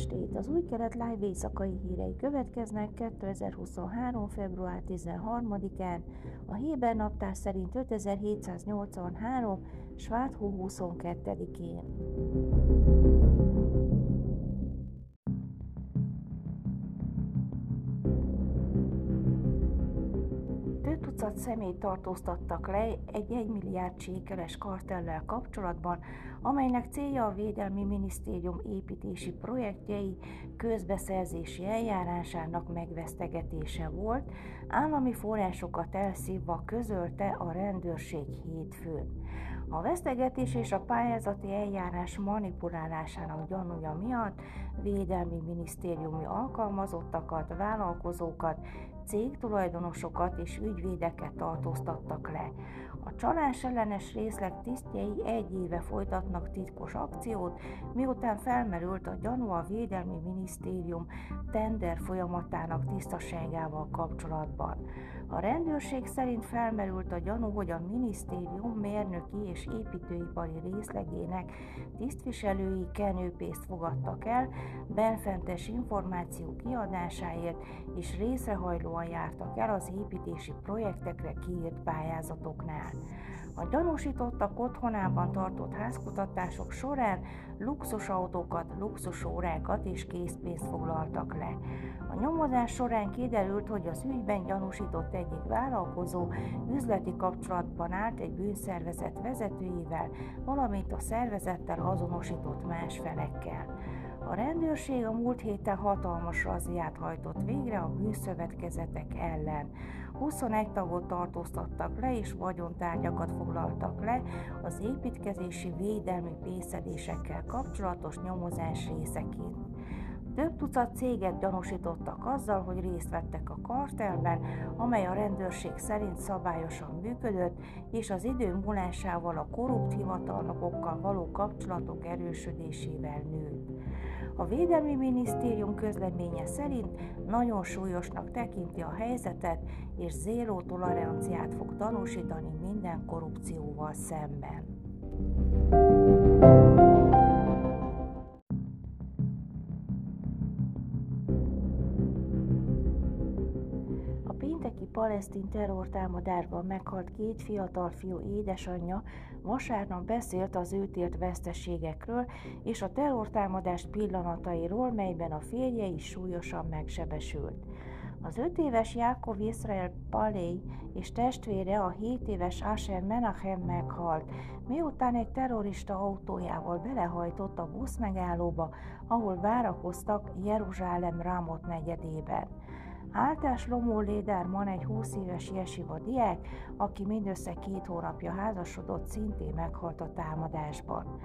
estét! Az új kelet live éjszakai hírei következnek 2023. február 13-án, a Héber naptár szerint 5783. Sváthó 22-én. Tucat személyt tartóztattak le egy 1 milliárd csékeles kartellel kapcsolatban, amelynek célja a Védelmi Minisztérium építési projektjei közbeszerzési eljárásának megvesztegetése volt, állami forrásokat elszívva közölte a rendőrség hétfőn. A vesztegetés és a pályázati eljárás manipulálásának gyanúja miatt védelmi minisztériumi alkalmazottakat, vállalkozókat, cégtulajdonosokat és ügyvédeket tartóztattak le. A csalás ellenes részleg tisztjei egy éve folytatnak titkos akciót, miután felmerült a gyanú a Védelmi Minisztérium tender folyamatának tisztaságával kapcsolatban. A rendőrség szerint felmerült a gyanú, hogy a minisztérium mérnöki és építőipari részlegének tisztviselői kenőpészt fogadtak el, benfentes információ kiadásáért és részrehajlóan jártak el az építési projektekre kiírt pályázatoknál. A gyanúsítottak otthonában tartott házkutatások során luxusautókat, luxusórákat és készpénzt foglaltak le. A nyomozás során kiderült, hogy az ügyben gyanúsított egyik vállalkozó üzleti kapcsolatban állt egy bűnszervezet vezetőivel, valamint a szervezettel azonosított más felekkel. A rendőrség a múlt héten hatalmas razziát hajtott végre a bűnszövetkezetek ellen. 21 tagot tartóztattak le és vagyontárgyakat foglaltak le az építkezési védelmi pénzedésekkel kapcsolatos nyomozás részeként. Több tucat céget gyanúsítottak azzal, hogy részt vettek a kartelben, amely a rendőrség szerint szabályosan működött, és az idő múlásával a korrupt hivatalnokokkal való kapcsolatok erősödésével nőtt. A Védelmi Minisztérium közleménye szerint nagyon súlyosnak tekinti a helyzetet, és zéró toleranciát fog tanúsítani minden korrupcióval szemben. Pénteki palesztin terrortámadásban meghalt két fiatal fiú édesanyja vasárnap beszélt az őt ért veszteségekről és a terrortámadás pillanatairól, melyben a férje is súlyosan megsebesült. Az öt éves Jákov Israel Palei és testvére a 7 éves Asher Menachem meghalt, miután egy terrorista autójával belehajtott a buszmegállóba, ahol várakoztak Jeruzsálem Rámot negyedében. Áltás Lomó Léderman egy 20 éves jesiva diák, aki mindössze két hónapja házasodott, szintén meghalt a támadásban.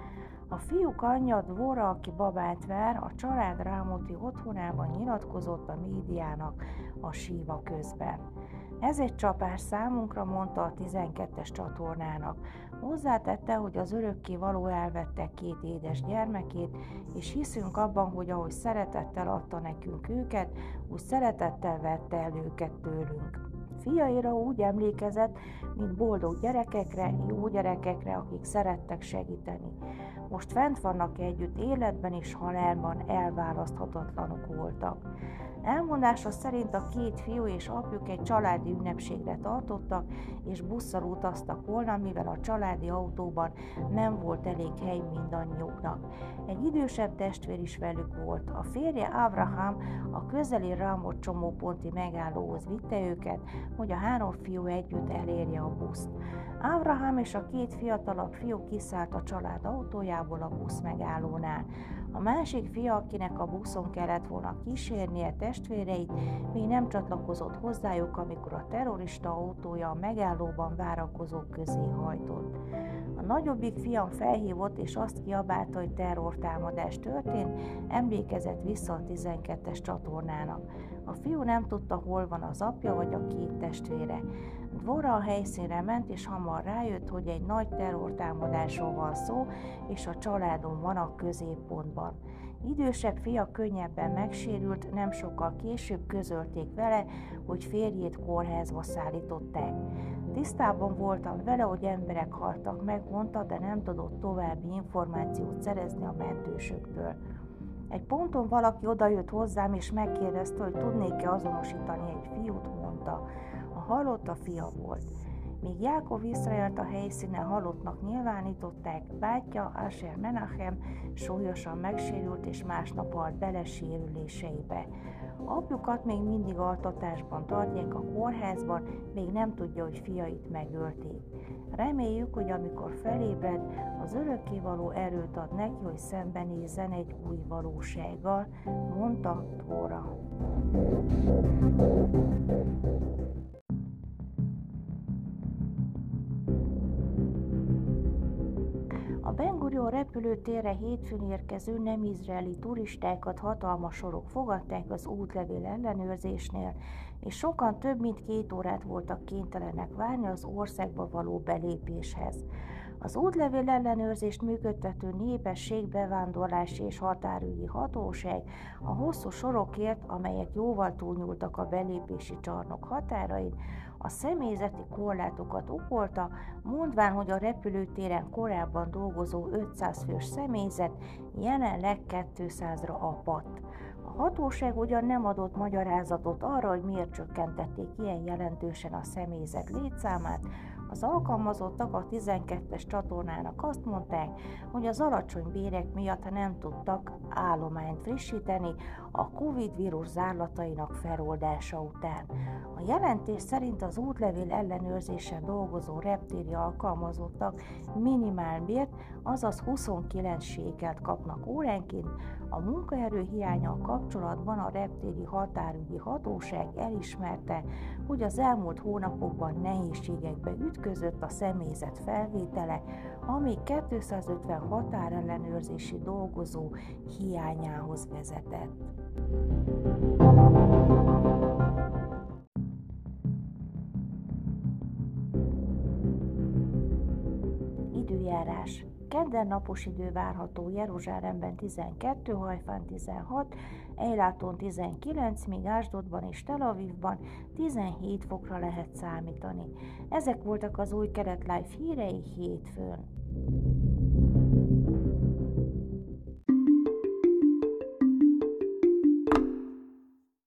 A fiúk anyja Dvora, aki babát vár, a család Rámoti otthonában nyilatkozott a médiának a síva közben. Ez egy csapás számunkra, mondta a 12-es csatornának. Hozzátette, hogy az örökké való elvette két édes gyermekét, és hiszünk abban, hogy ahogy szeretettel adta nekünk őket, úgy szeretettel vette el őket tőlünk. Fiaira úgy emlékezett, mint boldog gyerekekre, jó gyerekekre, akik szerettek segíteni. Most fent vannak együtt életben és halálban, elválaszthatatlanok voltak. Elmondása szerint a két fiú és apjuk egy családi ünnepségre tartottak, és busszal utaztak volna, mivel a családi autóban nem volt elég hely mindannyiuknak. Egy idősebb testvér is velük volt. A férje Abraham a közeli Ramot csomóponti megállóhoz vitte őket, hogy a három fiú együtt elérje a buszt. Abraham és a két fiatalabb fiú kiszállt a család autójából a busz megállónál. A másik fia, akinek a buszon kellett volna kísérnie testvéreit, még nem csatlakozott hozzájuk, amikor a terrorista autója a megállóban várakozók közé hajtott. A nagyobbik fiam felhívott, és azt kiabálta, hogy terrortámadás történt, emlékezett vissza a 12-es csatornának. A fiú nem tudta, hol van az apja vagy a két testvére. Dvora a helyszínre ment, és hamar rájött, hogy egy nagy terrortámadásról van szó, és a családon van a középpontban. Idősebb fia könnyebben megsérült, nem sokkal később közölték vele, hogy férjét kórházba szállították. Tisztában voltam vele, hogy emberek haltak meg, mondta, de nem tudott további információt szerezni a mentősöktől. Egy ponton valaki odajött hozzám, és megkérdezte, hogy tudnék-e azonosítani egy fiút, mondta. A halott a fia volt. Míg Jákov visszaélt a helyszínen halottnak nyilvánították, bátyja Asher Menachem súlyosan megsérült és másnap halt bele sérüléseibe. Apjukat még mindig altatásban tartják a kórházban, még nem tudja, hogy fiait megölték. Reméljük, hogy amikor felébred, az örökkévaló erőt ad neki, hogy szembenézzen egy új valósággal, mondta Tóra. A Ben repülőtérre hétfőn érkező nem izraeli turistákat hatalmas sorok fogadták az útlevél ellenőrzésnél, és sokan több mint két órát voltak kénytelenek várni az országba való belépéshez. Az útlevél ellenőrzést működtető népesség, bevándorlási és határügyi hatóság a hosszú sorokért, amelyek jóval túlnyúltak a belépési csarnok határain, a személyzeti korlátokat okolta, mondván, hogy a repülőtéren korábban dolgozó 500 fős személyzet jelenleg 200-ra apadt. A hatóság ugyan nem adott magyarázatot arra, hogy miért csökkentették ilyen jelentősen a személyzet létszámát, az alkalmazottak a 12-es csatornának azt mondták, hogy az alacsony bérek miatt nem tudtak állományt frissíteni a Covid vírus zárlatainak feloldása után. A jelentés szerint az útlevél ellenőrzésen dolgozó reptéri alkalmazottak minimálbért, azaz 29 sékelt kapnak óránként, a munkaerő hiánya kapcsolatban a reptéri határügyi hatóság elismerte, hogy az elmúlt hónapokban nehézségekbe ütközött a személyzet felvétele, ami 250 határellenőrzési dolgozó hiányához vezetett. Időjárás Kedden napos idő várható Jeruzsálemben 12, Hajfán 16, Eiláton 19, míg Ásdodban és Tel Avivban 17 fokra lehet számítani. Ezek voltak az új Kelet Life hírei hétfőn.